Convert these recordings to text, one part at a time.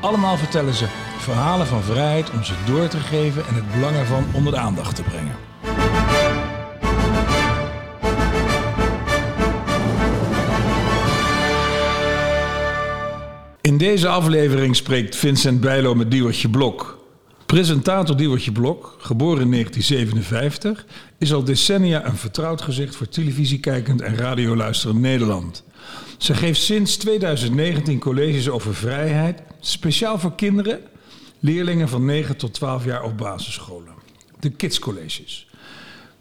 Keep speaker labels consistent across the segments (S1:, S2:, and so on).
S1: Allemaal vertellen ze verhalen van vrijheid om ze door te geven en het belang ervan onder de aandacht te brengen. In deze aflevering spreekt Vincent Bijlo met Diewertje Blok. Presentator Diewertje Blok, geboren in 1957, is al decennia een vertrouwd gezicht voor televisiekijkend en radioluisterend Nederland. Ze geeft sinds 2019 colleges over vrijheid, speciaal voor kinderen, leerlingen van 9 tot 12 jaar op basisscholen. De Kids Colleges.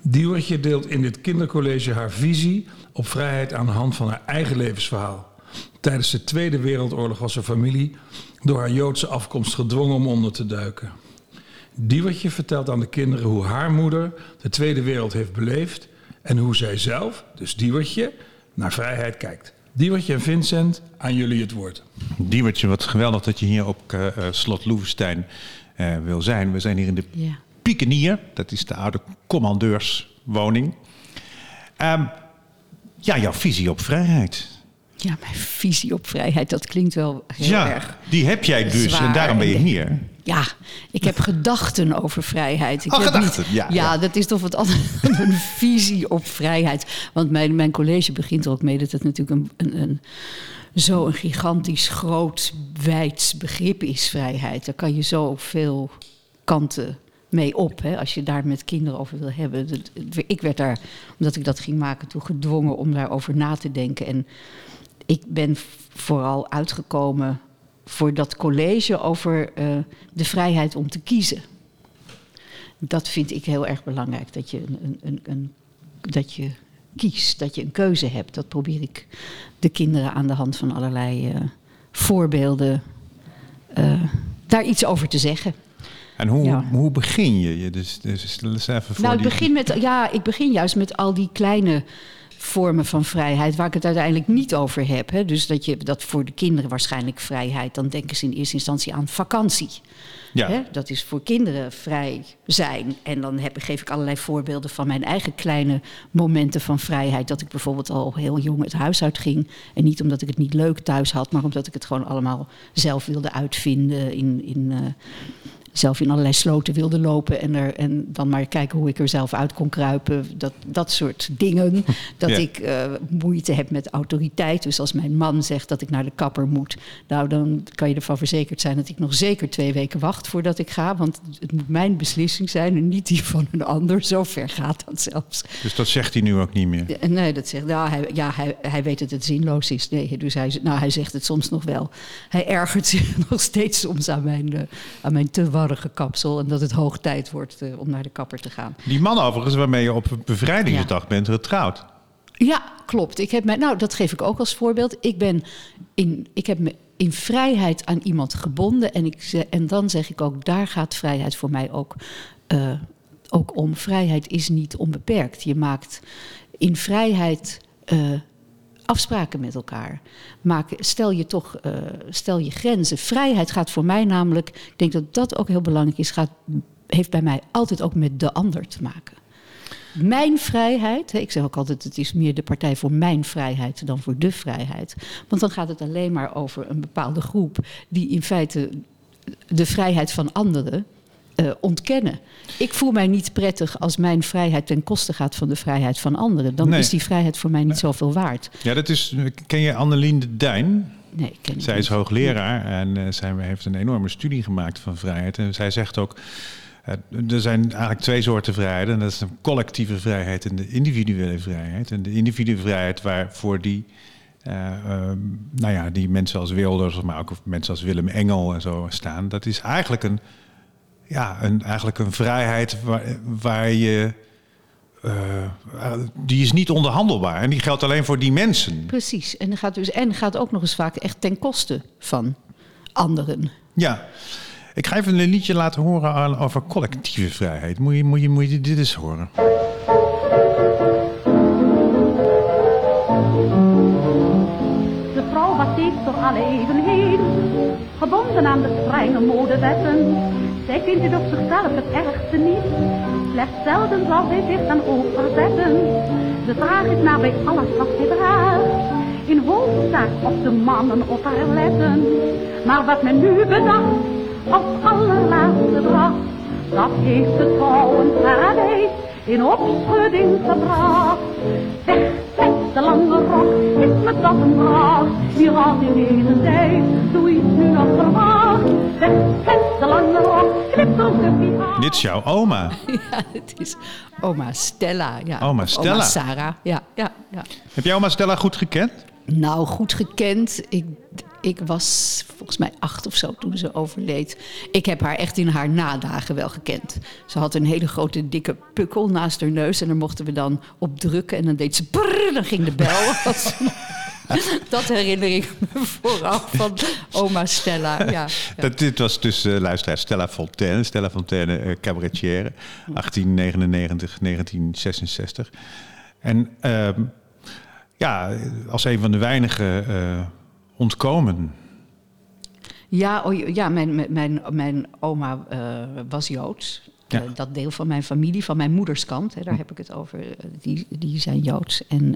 S1: Diewertje deelt in dit kindercollege haar visie op vrijheid aan de hand van haar eigen levensverhaal. Tijdens de Tweede Wereldoorlog was haar familie door haar Joodse afkomst gedwongen om onder te duiken. Diewertje vertelt aan de kinderen hoe haar moeder de Tweede Wereld heeft beleefd en hoe zij zelf, dus Diewertje, naar vrijheid kijkt. Diewertje en Vincent, aan jullie het woord.
S2: Diewertje, wat geweldig dat je hier op uh, slot Loevestein uh, wil zijn. We zijn hier in de ja. Piekenier, dat is de oude commandeurswoning. Um, ja, jouw visie op vrijheid.
S3: Ja, mijn visie op vrijheid, dat klinkt wel heel
S2: ja,
S3: erg.
S2: Die heb jij dus en daarom ben je hier.
S3: Ja, ik heb gedachten over vrijheid. Ik
S2: oh,
S3: heb
S2: gedachten,
S3: niet,
S2: ja,
S3: ja,
S2: ja.
S3: dat is toch wat anders dan een visie op vrijheid. Want mijn, mijn college begint er ook mee dat het natuurlijk een, een, een zo'n gigantisch groot, wijds begrip is, vrijheid. Daar kan je zo veel kanten mee op, hè, als je daar met kinderen over wil hebben. Ik werd daar, omdat ik dat ging maken, toe gedwongen om daarover na te denken. En ik ben vooral uitgekomen voor dat college over uh, de vrijheid om te kiezen. Dat vind ik heel erg belangrijk, dat je, een, een, een, dat je kiest, dat je een keuze hebt. Dat probeer ik de kinderen aan de hand van allerlei uh, voorbeelden uh, daar iets over te zeggen.
S2: En hoe, ja. hoe begin je? Dus, dus even voor
S3: nou, ik begin, met, ja, ik begin juist met al die kleine vormen van vrijheid waar ik het uiteindelijk niet over heb. Hè. Dus dat je dat voor de kinderen waarschijnlijk vrijheid, dan denken ze in eerste instantie aan vakantie.
S2: Ja.
S3: Hè, dat is voor kinderen vrij zijn. En dan heb, geef ik allerlei voorbeelden van mijn eigen kleine momenten van vrijheid. Dat ik bijvoorbeeld al heel jong het huis uitging. En niet omdat ik het niet leuk thuis had, maar omdat ik het gewoon allemaal zelf wilde uitvinden. In, in, uh, zelf in allerlei sloten wilde lopen en, er, en dan maar kijken hoe ik er zelf uit kon kruipen. Dat, dat soort dingen. Dat
S2: Ja.
S3: ik uh, moeite heb met autoriteit. Dus als mijn man zegt dat ik naar de kapper moet, nou dan kan je ervan verzekerd zijn dat ik nog zeker twee weken wacht voordat ik ga. Want het moet mijn beslissing zijn en niet die van een ander. Zo ver gaat dat zelfs.
S2: Dus dat zegt hij nu ook niet meer.
S3: Nee, dat zegt, nou, hij, ja, hij, hij weet dat het zinloos is. Nee, dus hij, nou, hij zegt het soms nog wel. Hij ergert zich nog steeds soms aan mijn, uh, aan mijn te kapsel. En dat het hoog tijd wordt uh, om naar de kapper te gaan.
S2: Die man overigens waarmee je op bevrijdingsdag ja. bent getrouwd.
S3: Ja, klopt. Ik heb mij, nou, dat geef ik ook als voorbeeld. Ik, ben in, ik heb me in vrijheid aan iemand gebonden. En, ik, en dan zeg ik ook, daar gaat vrijheid voor mij ook, uh, ook om. Vrijheid is niet onbeperkt. Je maakt in vrijheid uh, afspraken met elkaar. Maak, stel je toch uh, stel je grenzen. Vrijheid gaat voor mij namelijk, ik denk dat dat ook heel belangrijk is, gaat, heeft bij mij altijd ook met de ander te maken. Mijn vrijheid, ik zeg ook altijd, het is meer de partij voor mijn vrijheid dan voor de vrijheid. Want dan gaat het alleen maar over een bepaalde groep die in feite de vrijheid van anderen uh, ontkennen. Ik voel mij niet prettig als mijn vrijheid ten koste gaat van de vrijheid van anderen. Dan
S2: Nee.
S3: is die vrijheid voor mij niet zoveel waard.
S2: Ja, dat is. Ken je Annelien de Duin?
S3: Nee, ik ken
S2: Zij
S3: niet.
S2: is hoogleraar en uh, zij heeft een enorme studie gemaakt van vrijheid. En zij zegt ook. Uh, er zijn eigenlijk twee soorten vrijheid. En dat is een collectieve vrijheid en de individuele vrijheid. En de individuele vrijheid waarvoor die, uh, uh, nou ja, die mensen als Wilders, maar ook mensen als Willem Engel en zo staan. Dat is eigenlijk een, ja, een, eigenlijk een vrijheid waar, waar je. Uh, die is niet onderhandelbaar en die geldt alleen voor die mensen.
S3: Precies, en gaat, dus, en gaat ook nog eens vaak echt ten koste van anderen.
S2: Ja, Ik ga even een liedje laten horen aan, over collectieve vrijheid. Moet je, moet, je, moet je dit eens horen?
S4: De vrouw was steeds door alle eeuwen heen, gebonden aan de strenge modewetten. Zij vindt het op zichzelf het ergste niet, slechts zelden zal zij zich dan ook verzetten. De vraag is naar bij alles wat zij draagt, in hoofdzaak of de mannen op haar letten. Maar wat men nu bedacht, als allerlaatste bracht, dat heeft het vrouwenparadijs in opschudding gebracht. Weg met de lange rok, is me dat een. Wie had in deze tijd zoiets nu nog verwacht?
S2: Dit is jouw oma.
S3: Ja, het is oma Stella. Ja.
S2: Oma Stella.
S3: Oma Sarah. Ja, ja, ja.
S2: Heb jij oma Stella goed gekend?
S3: Nou, goed gekend. Ik, ik was volgens mij acht of zo toen ze overleed. Ik heb haar echt in haar nadagen wel gekend. Ze had een hele grote dikke pukkel naast haar neus. En daar mochten we dan op drukken. En dan deed ze brrr, dan ging de bel. Dat herinner ik me vooral van oma Stella. Ja,
S2: dit was dus uh, luisteraar Stella Fontaine. Stella Fontaine, uh, cabaretière. 1899, 1966. En ehm, ja, als een van de weinigen uh, ontkomen.
S3: Ja, oh, ja mijn, mijn, mijn oma was Joods. Ja. Uh, dat deel van mijn familie, van mijn moeders kant, hè, daar heb ik het over, die, die zijn Joods. En,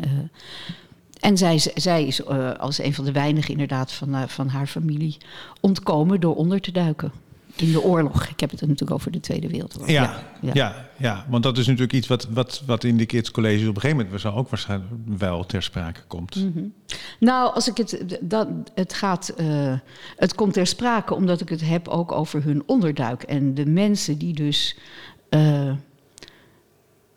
S3: en zij, zij is als een van de weinigen inderdaad van, van haar familie ontkomen door onder te duiken in de oorlog. Ik heb het natuurlijk over de Tweede Wereldoorlog.
S2: Ja, ja, ja. ja, ja. want dat is natuurlijk iets wat, wat, wat in de Kids College op een gegeven moment ook waarschijnlijk wel ter sprake komt.
S3: Mm -hmm. Nou, als ik het, dat, het gaat, uh, het komt ter sprake omdat ik het heb ook over hun onderduik en de mensen die dus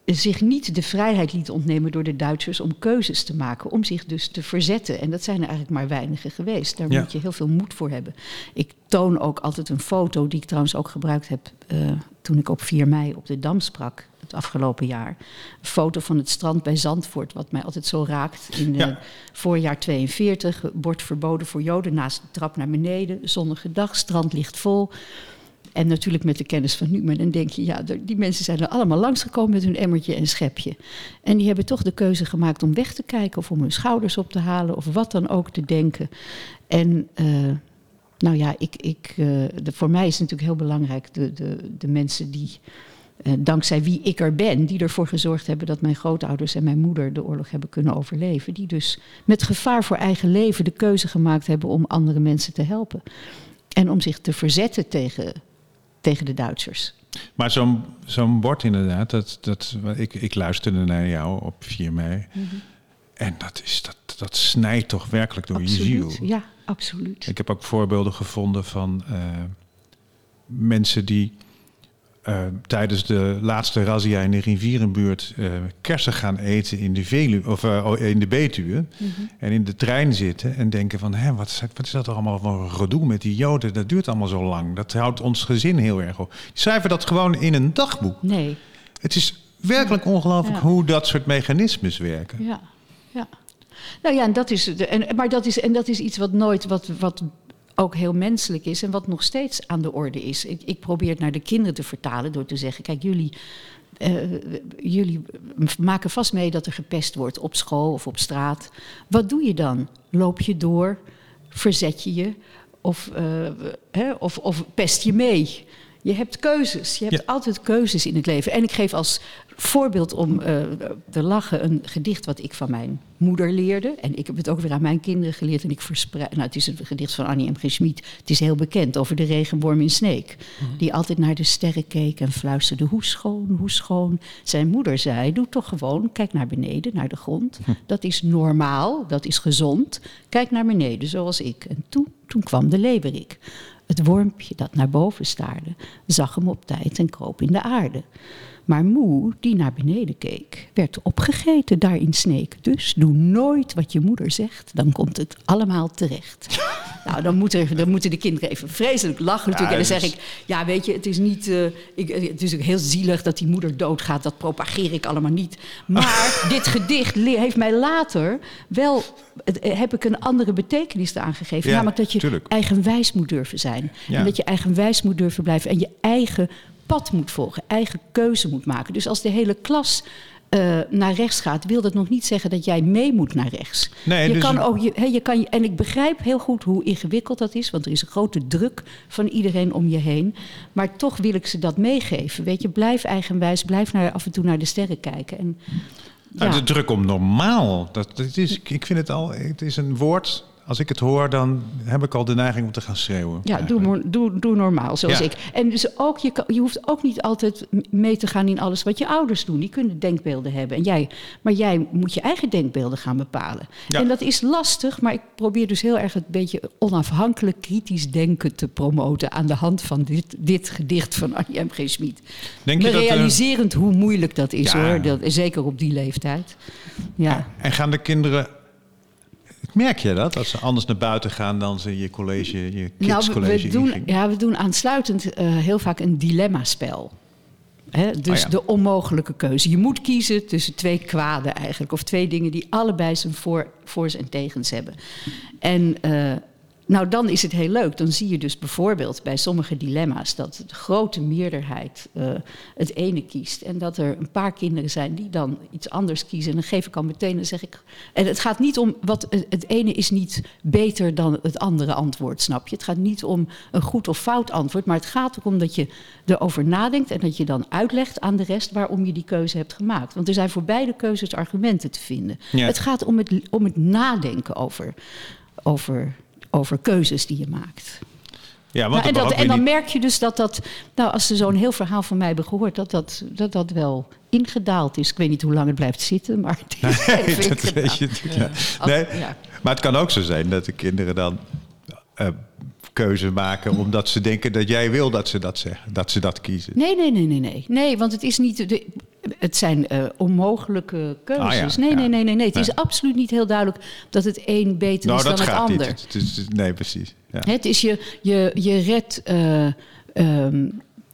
S3: zich niet de vrijheid liet ontnemen door de Duitsers om keuzes te maken, om zich dus te verzetten. En dat zijn er eigenlijk maar weinigen geweest. Daar
S2: Ja.
S3: moet je heel veel moed voor hebben. Ik toon ook altijd een foto, die ik trouwens ook gebruikt heb eh, toen ik op 4 mei op de Dam sprak, het afgelopen jaar. Een foto van het strand bij Zandvoort, wat mij altijd zo raakt. In
S2: Ja.
S3: voorjaar 42, bord verboden voor Joden, naast de trap naar beneden, zonnige dag, strand ligt vol. En natuurlijk met de kennis van nu, maar dan denk je, ja, die mensen zijn er allemaal langsgekomen met hun emmertje en schepje. En die hebben toch de keuze gemaakt om weg te kijken of om hun schouders op te halen of wat dan ook te denken. En eh, nou ja, ik, ik, eh, voor mij is natuurlijk heel belangrijk de, de, de mensen die, eh, dankzij wie ik er ben, die ervoor gezorgd hebben dat mijn grootouders en mijn moeder de oorlog hebben kunnen overleven. Die dus met gevaar voor eigen leven de keuze gemaakt hebben om andere mensen te helpen. En om zich te verzetten tegen, tegen de Duitsers.
S2: Maar zo'n zo'n bord inderdaad, dat, dat, ik, ik luisterde naar jou op 4 mei. En dat, is, dat, dat snijdt toch werkelijk door je ziel.
S3: Ja, absoluut.
S2: Ik heb ook voorbeelden gevonden van eh, mensen die eh, tijdens de laatste razzia in de rivierenbuurt eh, kersen gaan eten in de, Velu of, eh, in de Betuwe. En in de trein zitten en denken van, Hé, wat, is, wat is dat allemaal voor een gedoe met die joden? Dat duurt allemaal zo lang. Dat houdt ons gezin heel erg op. Schrijven dat gewoon in een dagboek.
S3: Nee,
S2: Het is werkelijk ongelooflijk
S3: Ja.
S2: hoe dat soort mechanismes werken.
S3: ja. ja. Nou ja, en dat is, de, en, maar dat is, en dat is iets wat nooit, wat, wat ook heel menselijk is en wat nog steeds aan de orde is. Ik, ik probeer het naar de kinderen te vertalen door te zeggen: kijk, jullie, eh, jullie maken vast mee dat er gepest wordt op school of op straat. Wat doe je dan? Loop je door? Verzet je je? Of, eh, hè, of, of pest je mee? Je hebt keuzes. Je hebt
S2: Ja.
S3: altijd keuzes in het leven. En ik geef als voorbeeld om eh, te lachen een gedicht wat ik van mijn moeder leerde. En ik heb het ook weer aan mijn kinderen geleerd. En ik verspreid. Nou, het is een gedicht van Annie M. G. Schmid. Het is heel bekend over de regenworm in Sneek. Die altijd naar de sterren keek en fluisterde: hoe schoon, hoe schoon. Zijn moeder zei: doe toch gewoon, kijk naar beneden, naar de grond. Dat is normaal, dat is gezond. Kijk naar beneden, zoals ik. En toen, toen kwam de leeuwerik. Het wormpje dat naar boven staarde, zag hem op tijd en kroop in de aarde. Maar Moe, die naar beneden keek, werd opgegeten daar in Sneek. Dus doe nooit wat je moeder zegt, dan komt het allemaal terecht. Nou, dan, moet er, dan moeten de kinderen even vreselijk lachen natuurlijk. en dan zeg
S2: dus-
S3: ik, ja, weet je, het is niet... eh, ik, eh, het is ook heel zielig dat die moeder doodgaat. Dat propageer ik allemaal niet. Maar dit gedicht heeft mij later wel... het- eh, heb ik een andere betekenis eraan gegeven.
S2: Ja,
S3: namelijk dat je
S2: tuurlijk.
S3: eigenwijs moet durven zijn.
S2: Ja.
S3: En dat je eigenwijs moet durven blijven. En je eigen pad moet volgen. Eigen keuze moet maken. Dus als de hele klas... eh, naar rechts gaat, wil dat nog niet zeggen dat jij mee moet naar rechts.
S2: Nee,
S3: je
S2: dus
S3: kan ook, je, je kan, en ik begrijp heel goed hoe ingewikkeld dat is, want er is een grote druk van iedereen om je heen. Maar toch wil ik ze dat meegeven. Weet je, blijf eigenwijs, blijf naar, af en toe naar de sterren kijken. En,
S2: Nou,
S3: ja.
S2: De druk om normaal. Dat, dat is, ik vind het al, het is een woord. Als ik het hoor, dan heb ik al de neiging om te gaan schreeuwen.
S3: Ja, doe, doe, doe normaal, zoals
S2: Ja.
S3: ik. En dus ook, je, je hoeft ook niet altijd mee te gaan in alles wat je ouders doen. Die kunnen denkbeelden hebben. En jij, maar jij moet je eigen denkbeelden gaan bepalen.
S2: Ja.
S3: En dat is lastig, maar ik probeer dus heel erg het beetje onafhankelijk kritisch denken te promoten aan de hand van dit, dit gedicht van M. G. Schmid.
S2: Denk je dat, eh,
S3: realiserend hoe moeilijk dat is
S2: Ja.
S3: hoor. Dat, zeker op die leeftijd. Ja.
S2: En gaan de kinderen... Merk je dat? Dat ze anders naar buiten gaan dan ze je college, je
S3: Nou, we,
S2: kidscollege
S3: we doen, ja, we doen aansluitend eh, heel vaak een dilemma-spel. Hè, dus
S2: Oh ja.
S3: de onmogelijke keuze. Je moet kiezen tussen twee kwaden eigenlijk. Of twee dingen die allebei zijn voor, voor's en tegens hebben. En eh, nou, dan is het heel leuk. Dan zie je dus bijvoorbeeld bij sommige dilemma's... dat de grote meerderheid eh, het ene kiest. En dat er een paar kinderen zijn die dan iets anders kiezen. En dan geef ik al meteen, dan zeg ik... En het gaat niet om... Wat, het ene is niet beter dan het andere antwoord, snap je? Het gaat niet om een goed of fout antwoord... maar het gaat erom dat je erover nadenkt... en dat je dan uitlegt aan de rest waarom je die keuze hebt gemaakt. Want er zijn voor beide keuzes argumenten te vinden.
S2: Ja.
S3: Het gaat om het, om het nadenken over, over, over keuzes die je maakt.
S2: Ja, want
S3: Nou, en,
S2: dat
S3: en dan merk je dus dat dat, nou, als ze zo'n heel verhaal van mij hebben gehoord, dat dat, dat dat wel ingedaald is. Ik weet niet hoe lang het blijft zitten, maar het is
S2: Nee, dat weet je Nee,
S3: ja.
S2: Maar het kan ook zo zijn dat de kinderen dan eh, keuze maken omdat ze denken dat jij wil dat ze dat zeggen, dat ze dat kiezen.
S3: Nee, nee, nee, nee, nee. Nee, want het is niet. De, het zijn eh, onmogelijke keuzes.
S2: Ah, ja,
S3: nee,
S2: ja.
S3: nee, nee, nee, nee. Het is absoluut niet heel duidelijk dat het een beter
S2: nou,
S3: is dan
S2: dat
S3: het
S2: gaat
S3: ander.
S2: niet. Het is- nee, precies. Ja.
S3: Het is je, je, je redt. eh, ehm,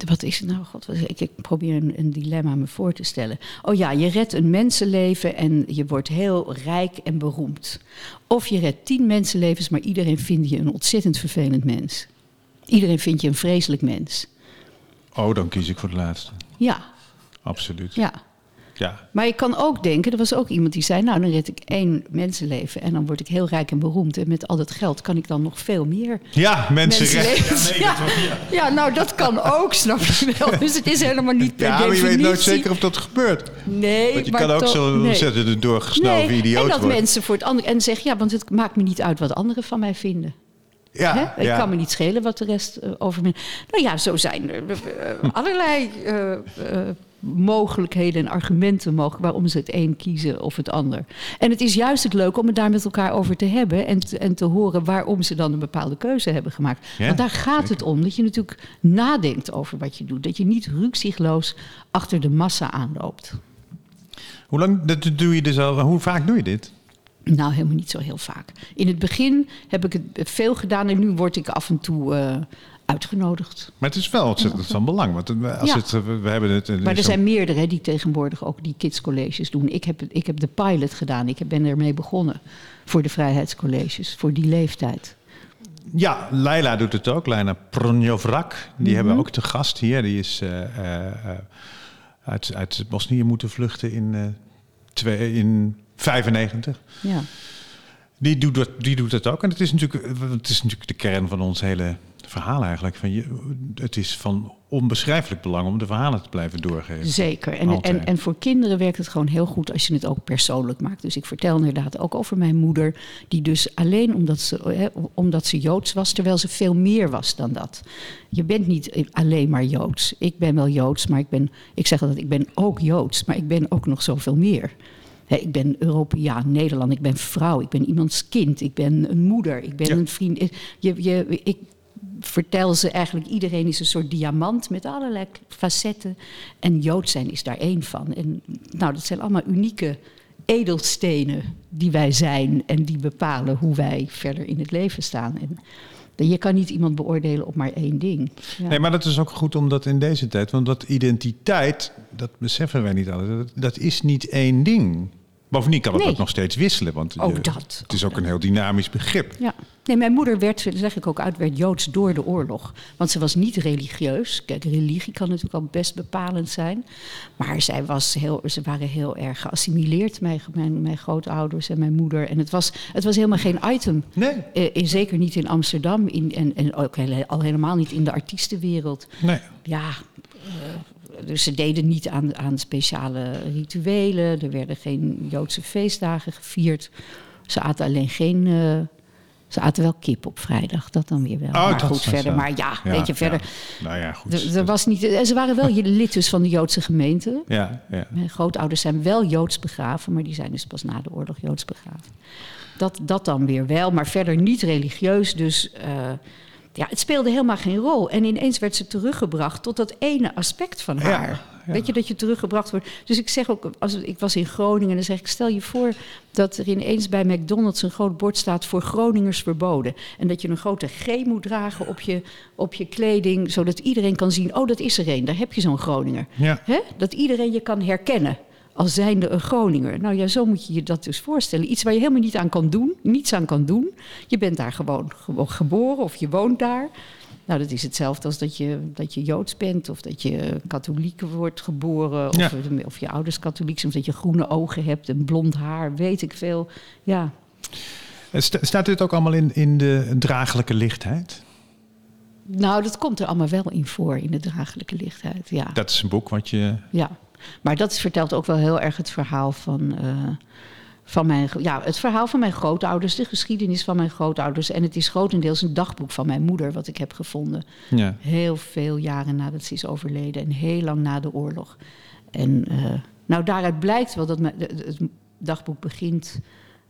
S3: wat is het nou? God, ik, ik probeer een, een dilemma me voor te stellen. Oh ja, je redt een mensenleven en je wordt heel rijk en beroemd. Of je redt tien mensenlevens, maar iedereen vindt je een ontzettend vervelend mens. Iedereen vindt je een vreselijk mens.
S2: Oh, dan kies ik voor de laatste.
S3: Ja,
S2: Absoluut. Ja.
S3: Ja. Maar je kan ook denken, er was ook iemand die zei... nou, dan red ik één mensenleven en dan word ik heel rijk en beroemd. En met al dat geld kan ik dan nog veel meer
S2: Ja, mensen
S3: mensenlevens. Ja, ja, nou, dat kan ook, snap je wel. Dus het is helemaal niet per
S2: Ja, maar je weet nooit zeker of dat gebeurt.
S3: Nee,
S2: Want je
S3: maar
S2: kan ook
S3: toch-
S2: zo'n
S3: nee.
S2: doorgesnoven
S3: Nee,
S2: idioot
S3: en dat
S2: worden.
S3: mensen voor het andere... En zeggen, ja, want het maakt me niet uit wat anderen van mij vinden.
S2: Ja,
S3: Hè? Ik
S2: ja.
S3: kan me niet schelen wat de rest eh, over me... Nou ja, zo zijn er eh, allerlei eh, eh, mogelijkheden en argumenten mogelijk... waarom ze het een kiezen of het ander. En het is juist het leuk om het daar met elkaar over te hebben... en te, en te horen waarom ze dan een bepaalde keuze hebben gemaakt.
S2: Ja,
S3: Want daar gaat het om, dat je natuurlijk nadenkt over wat je doet. Dat je niet rukzichtloos achter de massa aanloopt.
S2: Hoe lang dat doe je dus al? Hoe vaak doe je dit?
S3: Nou, helemaal niet zo heel vaak. In het begin heb ik het veel gedaan en nu word ik af en toe eh, uitgenodigd.
S2: Maar het is wel ontzettend van belang. Want als
S3: Ja.
S2: het, we hebben het.
S3: Maar er zijn meerdere die tegenwoordig ook die kidscolleges doen. Ik heb, ik heb de pilot gedaan. Ik ben ermee begonnen voor de vrijheidscolleges, voor die leeftijd.
S2: Ja, Leila doet het ook. Leila Pronjovrak. Die
S3: Mhm.
S2: hebben we ook te gast hier. Die is eh, eh, eh, uit, uit Bosnië moeten vluchten in, twee, in 95.
S3: Ja.
S2: Die doet, dat, die doet het ook. En het is, natuurlijk, het is natuurlijk de kern van ons hele verhaal eigenlijk. Van je, het is van onbeschrijfelijk belang om de verhalen te blijven doorgeven.
S3: Zeker. En,
S2: Altijd.
S3: en, en voor kinderen werkt het gewoon heel goed als je het ook persoonlijk maakt. Dus ik vertel inderdaad ook over mijn moeder, die dus alleen omdat ze, hè, omdat ze Joods was, terwijl ze veel meer was dan dat. Je bent niet alleen maar Joods. Ik ben wel Joods, maar ik ben, ik zeg altijd, ik ben ook Joods, maar ik ben ook nog zoveel meer. Ik ben Europeaan, Nederland, ik ben vrouw, ik ben iemands kind, ik ben een moeder, ik ben
S2: Ja.
S3: een vriend. Je, je, ik vertel ze eigenlijk, iedereen is een soort diamant met allerlei facetten. En Jood zijn is daar één van. En nou, dat zijn allemaal unieke edelstenen die wij zijn en die bepalen hoe wij verder in het leven staan. En je kan niet iemand beoordelen op maar één ding.
S2: Ja. Nee, maar dat is ook goed omdat in deze tijd, want dat identiteit, dat beseffen wij niet altijd, dat, dat is niet één ding. Bovendien kan het ook nog steeds wisselen, want
S3: ook dat.
S2: het is ook een heel dynamisch begrip.
S3: Ja. Nee, mijn moeder werd, dat zeg ik ook uit, werd Joods door de oorlog. Want ze was niet religieus. Kijk, religie kan natuurlijk al best bepalend zijn. Maar zij was heel, ze waren heel erg geassimileerd, mijn, mijn, mijn grootouders en mijn moeder. En het was, het was helemaal geen item.
S2: Nee.
S3: Eh, zeker niet in Amsterdam in, en, en ook al helemaal niet in de artiestenwereld.
S2: Nee.
S3: Ja, uh, dus ze deden niet aan, aan speciale rituelen. Er werden geen Joodse feestdagen gevierd. Ze aten alleen geen. Uh, ze aten wel kip op vrijdag, dat dan weer wel. Oh, maar goed, verder. Maar ja, weet je, verder.
S2: Nou ja, goed.
S3: Er, was niet, ze waren wel lid dus van de Joodse gemeente.
S2: Ja, ja.
S3: Mijn grootouders zijn wel Joods begraven, maar die zijn dus pas na de oorlog Joods begraven. Dat, dat dan weer wel, maar verder niet religieus. Dus uh, ja, het speelde helemaal geen rol. En ineens werd ze teruggebracht tot dat ene aspect van haar. Weet je, dat je teruggebracht wordt. Dus ik zeg ook, als ik was in Groningen, dan zeg ik: stel je voor dat er ineens bij McDonald's een groot bord staat voor Groningers verboden. En dat je een grote G moet dragen op je, op je kleding, zodat iedereen kan zien: oh, dat is er een, daar heb je zo'n Groninger.
S2: Ja.
S3: Dat iedereen je kan herkennen als zijnde een Groninger. Nou ja, zo moet je je dat dus voorstellen. Iets waar je helemaal niet aan kan doen, niets aan kan doen. Je bent daar gewoon, gewoon geboren of je woont daar. Nou, dat is hetzelfde als dat je, dat je Joods bent of dat je katholiek wordt geboren. Of, of je ouders katholiek zijn, of dat je groene ogen hebt en blond haar, weet ik veel. Ja.
S2: Staat dit ook allemaal in, in de draaglijke lichtheid?
S3: Nou, dat komt er allemaal wel in voor, in de draaglijke lichtheid, ja.
S2: Dat is een boek wat je...
S3: Ja. Maar dat vertelt ook wel heel erg het verhaal van, uh, van mijn, ja, het verhaal van mijn grootouders, de geschiedenis van mijn grootouders. En het is grotendeels een dagboek van mijn moeder, wat ik heb gevonden.
S2: Ja.
S3: Heel veel jaren nadat ze is overleden en heel lang na de oorlog. En uh, nou, daaruit blijkt wel dat het dagboek begint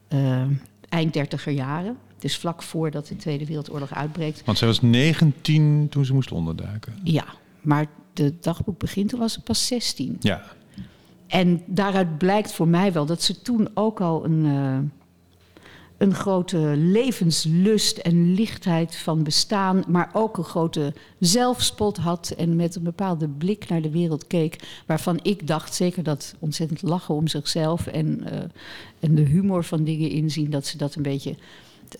S3: uh, eind dertiger jaren. Dus vlak voordat de Tweede Wereldoorlog uitbreekt.
S2: Want zij was 19 toen ze moest onderduiken.
S3: Ja, maar de dagboek begint, toen was ze pas 16.
S2: Ja.
S3: En daaruit blijkt voor mij wel dat ze toen ook al een, uh, een grote levenslust en lichtheid van bestaan, maar ook een grote zelfspot had en met een bepaalde blik naar de wereld keek, waarvan ik dacht, zeker dat ontzettend lachen om zichzelf en, uh, en de humor van dingen inzien, dat ze dat een beetje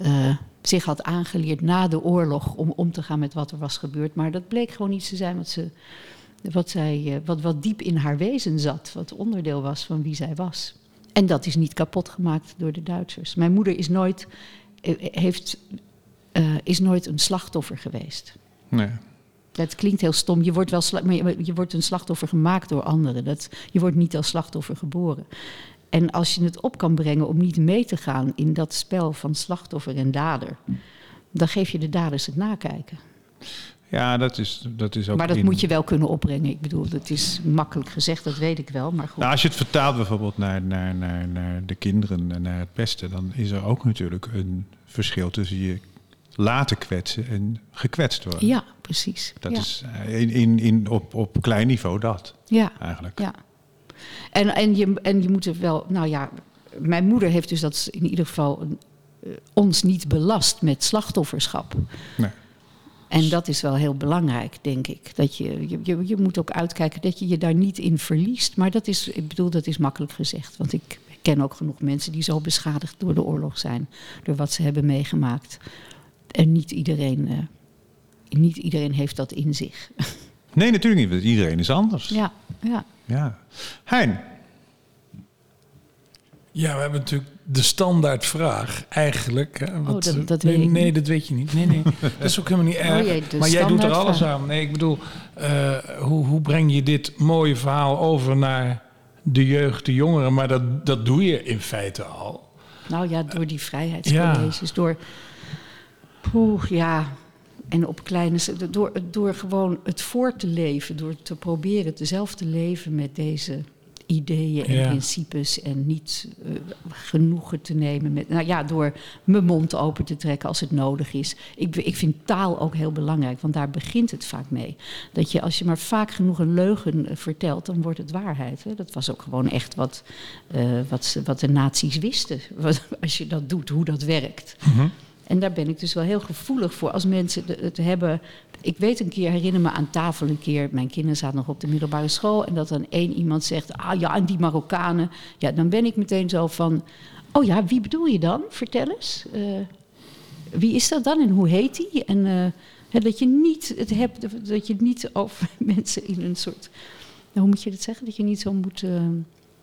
S3: uh, zich had aangeleerd na de oorlog om om te gaan met wat er was gebeurd. Maar dat bleek gewoon iets te zijn wat, ze, wat, zij, uh, wat, wat diep in haar wezen zat, wat onderdeel was van wie zij was. En dat is niet kapot gemaakt door de Duitsers. Mijn moeder is nooit, eh, heeft, uh, is nooit een slachtoffer geweest.
S2: Nee.
S3: Dat klinkt heel stom. Je wordt, wel maar je, je wordt een slachtoffer gemaakt door anderen. Dat, je wordt niet als slachtoffer geboren. En als je het op kan brengen om niet mee te gaan in dat spel van slachtoffer en dader, dan geef je de daders het nakijken.
S2: Ja, dat is, dat is ook.
S3: Maar dat moet je wel kunnen opbrengen. Ik bedoel, dat is makkelijk gezegd, dat weet ik wel. Maar goed.
S2: Nou, als je het vertaalt bijvoorbeeld naar, naar, naar, naar de kinderen en naar het pesten, dan is er ook natuurlijk een verschil tussen je laten kwetsen en gekwetst worden.
S3: Ja, precies.
S2: Dat
S3: ja.
S2: is in, in, in, op, op klein niveau dat.
S3: Ja.
S2: Eigenlijk.
S3: Ja. En, en, je, en je moet er wel, nou ja, mijn moeder heeft dus dat in ieder geval uh, ons niet belast met slachtofferschap.
S2: Nee.
S3: En dat is wel heel belangrijk, denk ik. Dat je, je, je, je moet ook uitkijken dat je je daar niet in verliest. Maar dat is, ik bedoel, dat is makkelijk gezegd. Want ik ken ook genoeg mensen die zo beschadigd door de oorlog zijn. Door wat ze hebben meegemaakt. En niet iedereen, uh, niet iedereen heeft dat in zich.
S2: Nee, natuurlijk niet. Iedereen is anders.
S3: Ja, ja.
S2: Ja. Hein.
S1: Ja, we hebben natuurlijk de standaardvraag eigenlijk. Hè,
S3: wat, oh, dat, dat
S1: nee,
S3: weet
S1: nee, dat weet je niet. Nee, nee, dat is ook helemaal niet erg.
S3: Oh, jee,
S1: maar jij doet er alles aan. Nee, ik bedoel, uh, hoe, hoe breng je dit mooie verhaal over naar de jeugd, de jongeren? Maar dat, dat doe je in feite al.
S3: Nou ja, door die vrijheidscolleges, ja. door... Poeh, ja, en op kleine. Door, door gewoon het voor te leven, door te proberen zelf te leven met deze ideeën en
S1: Ja.
S3: principes en niet eh, genoegen te nemen met, nou ja, door mijn mond open te trekken als het nodig is. Ik, ik vind taal ook heel belangrijk, want daar begint het vaak mee. Dat je als je maar vaak genoeg een leugen eh, vertelt, dan wordt het waarheid. Hè? Dat was ook gewoon echt wat, eh, wat, wat de nazi's wisten. Wat, als je dat doet, hoe dat werkt. En daar ben ik dus wel heel gevoelig voor. Als mensen het hebben. Ik weet een keer, herinner me aan tafel een keer. Mijn kinderen zaten nog op de middelbare school. En dat dan één iemand zegt. Ah ja, en die Marokkanen. Ja, dan ben ik meteen zo van. Oh ja, wie bedoel je dan? Vertel eens. Eh, wie is dat dan en hoe heet die? En eh, dat je niet het hebt. Dat je niet over mensen in een soort. nou, Hoe moet je dat zeggen? Dat je niet zo moet. eh,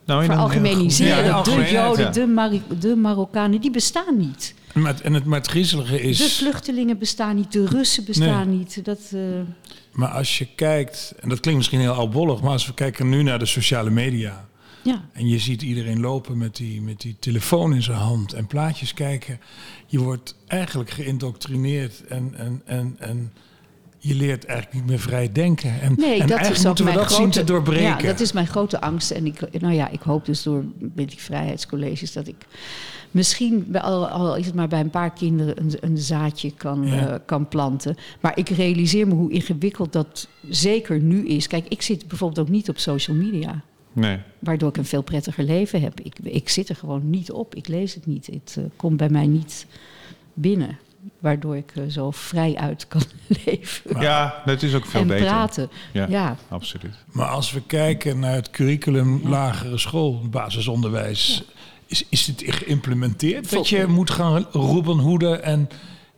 S2: Nou,
S3: veralgemeniseren.
S1: ja,
S3: de Joden, de, de Marokkanen, die bestaan niet.
S1: Maar en het, maar het griezelige is...
S3: De vluchtelingen bestaan niet, de Russen bestaan niet. Dat, eh,
S1: Maar als je kijkt, en dat klinkt misschien heel oudbollig, maar als we kijken nu naar de sociale media.
S3: ja.
S1: En je ziet iedereen lopen met die, met die telefoon in zijn hand en plaatjes kijken. Je wordt eigenlijk geïndoctrineerd en, en, en, en je leert eigenlijk niet meer vrij denken. En,
S3: Nee,
S1: en
S3: dat
S1: eigenlijk
S3: is ook
S1: moeten we
S3: mijn
S1: dat
S3: grote,
S1: zien te doorbreken.
S3: Ja, dat is mijn grote angst. En ik, nou ja, ik hoop dus door met die vrijheidscolleges dat ik misschien, bij al, al is het maar bij een paar kinderen, een, een zaadje kan,
S1: Ja.
S3: eh, kan planten. Maar ik realiseer me hoe ingewikkeld dat zeker nu is. Kijk, ik zit bijvoorbeeld ook niet op social media.
S2: Nee.
S3: Waardoor ik een veel prettiger leven heb. Ik, ik zit er gewoon niet op. Ik lees het niet. Het eh, komt bij mij niet binnen. Waardoor ik eh, zo vrij uit kan leven.
S2: Ja, dat is ook veel
S3: en
S2: beter.
S3: praten.
S2: Ja,
S3: Ja.
S2: absoluut.
S1: Maar als we kijken naar het curriculum lagere school, basisonderwijs, is, is het geïmplementeerd? Dat je moet gaan roepen hoeden en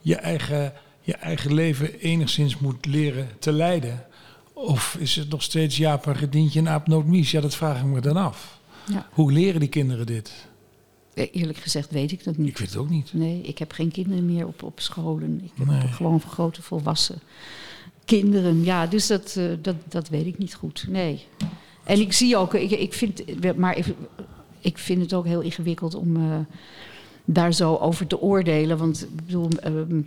S1: je eigen, je eigen leven enigszins moet leren te leiden? Of is het nog steeds Jaap een gedientje en aap? Ja, dat vraag ik me dan af.
S3: Ja.
S1: Hoe leren die kinderen dit?
S3: Eerlijk gezegd weet ik dat niet.
S1: Ik weet het ook niet.
S3: Nee, ik heb geen kinderen meer op, op scholen. Ik heb
S1: Nee.
S3: gewoon grote volwassen kinderen. Ja, dus dat, eh, dat, dat weet ik niet goed. Nee. En ik zie ook, ik, ik vind, maar ik vind het ook heel ingewikkeld om eh, daar zo over te oordelen. Want ik bedoel, ehm,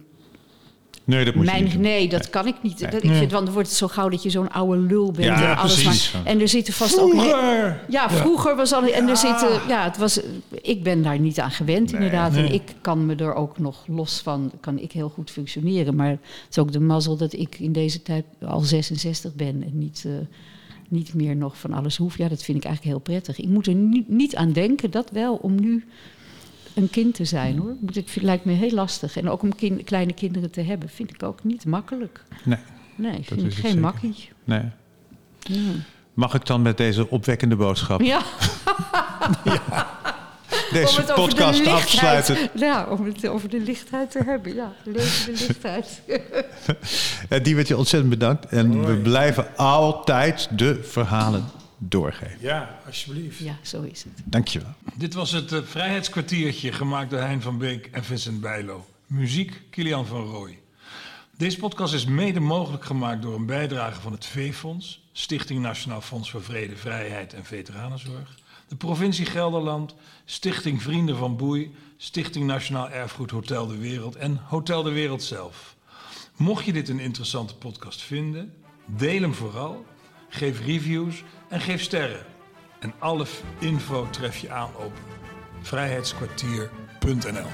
S2: Nee, dat moet je
S3: mijn,
S2: niet doen.
S3: nee, dat kan ik niet.
S2: Nee.
S3: Dat, ik vind, want dan wordt het zo gauw dat je zo'n oude lul bent.
S2: Ja,
S3: en, alles
S2: precies.
S3: maar, en er zitten vast ook...
S1: Vroeger!
S3: ja, vroeger was al. En er zitten. Ja, het was. Ik ben daar niet aan gewend, inderdaad.
S1: nee.
S3: En ik kan me er ook nog los van. Kan ik heel goed functioneren. Maar het is ook de mazzel dat ik in deze tijd al 66 ben. En niet, eh, niet meer nog van alles hoef. Ja, dat vind ik eigenlijk heel prettig. Ik moet er niet, niet aan denken, dat wel, om nu een kind te zijn hoor. Ik, vind, lijkt me heel lastig. En ook om kleine kinderen te hebben, vind ik ook niet makkelijk.
S2: Nee,
S3: Nee,
S2: Dat
S3: vind
S2: is
S3: ik
S2: het
S3: geen
S2: zeker.
S3: makkie.
S2: nee.
S3: Ja.
S2: Mag ik dan met deze opwekkende boodschap
S3: ja.
S2: deze
S3: om het over de
S2: podcast afsluiten?
S3: Ja, om het over de lichtheid te hebben. Ja, leven de lichtheid.
S2: Uh, Diewertje, ontzettend bedankt. En we blijven altijd de verhalen doorgeven.
S1: Ja, alsjeblieft.
S3: ja, zo is het.
S2: Dankjewel.
S1: Dit was het eh, Vrijheidskwartiertje gemaakt door Hein van Beek en Vincent Bijlo. Muziek Kilian van Rooij. Deze podcast is mede mogelijk gemaakt door een bijdrage van het V-Fonds, Stichting Nationaal Fonds voor Vrede, Vrijheid en Veteranenzorg, de provincie Gelderland, Stichting Vrienden van Boei, Stichting Nationaal Erfgoed Hotel de Wereld en Hotel de Wereld zelf. Mocht je dit een interessante podcast vinden, deel hem vooral, geef reviews en geef sterren. En alle info tref je aan op vrijheidskwartier.nl.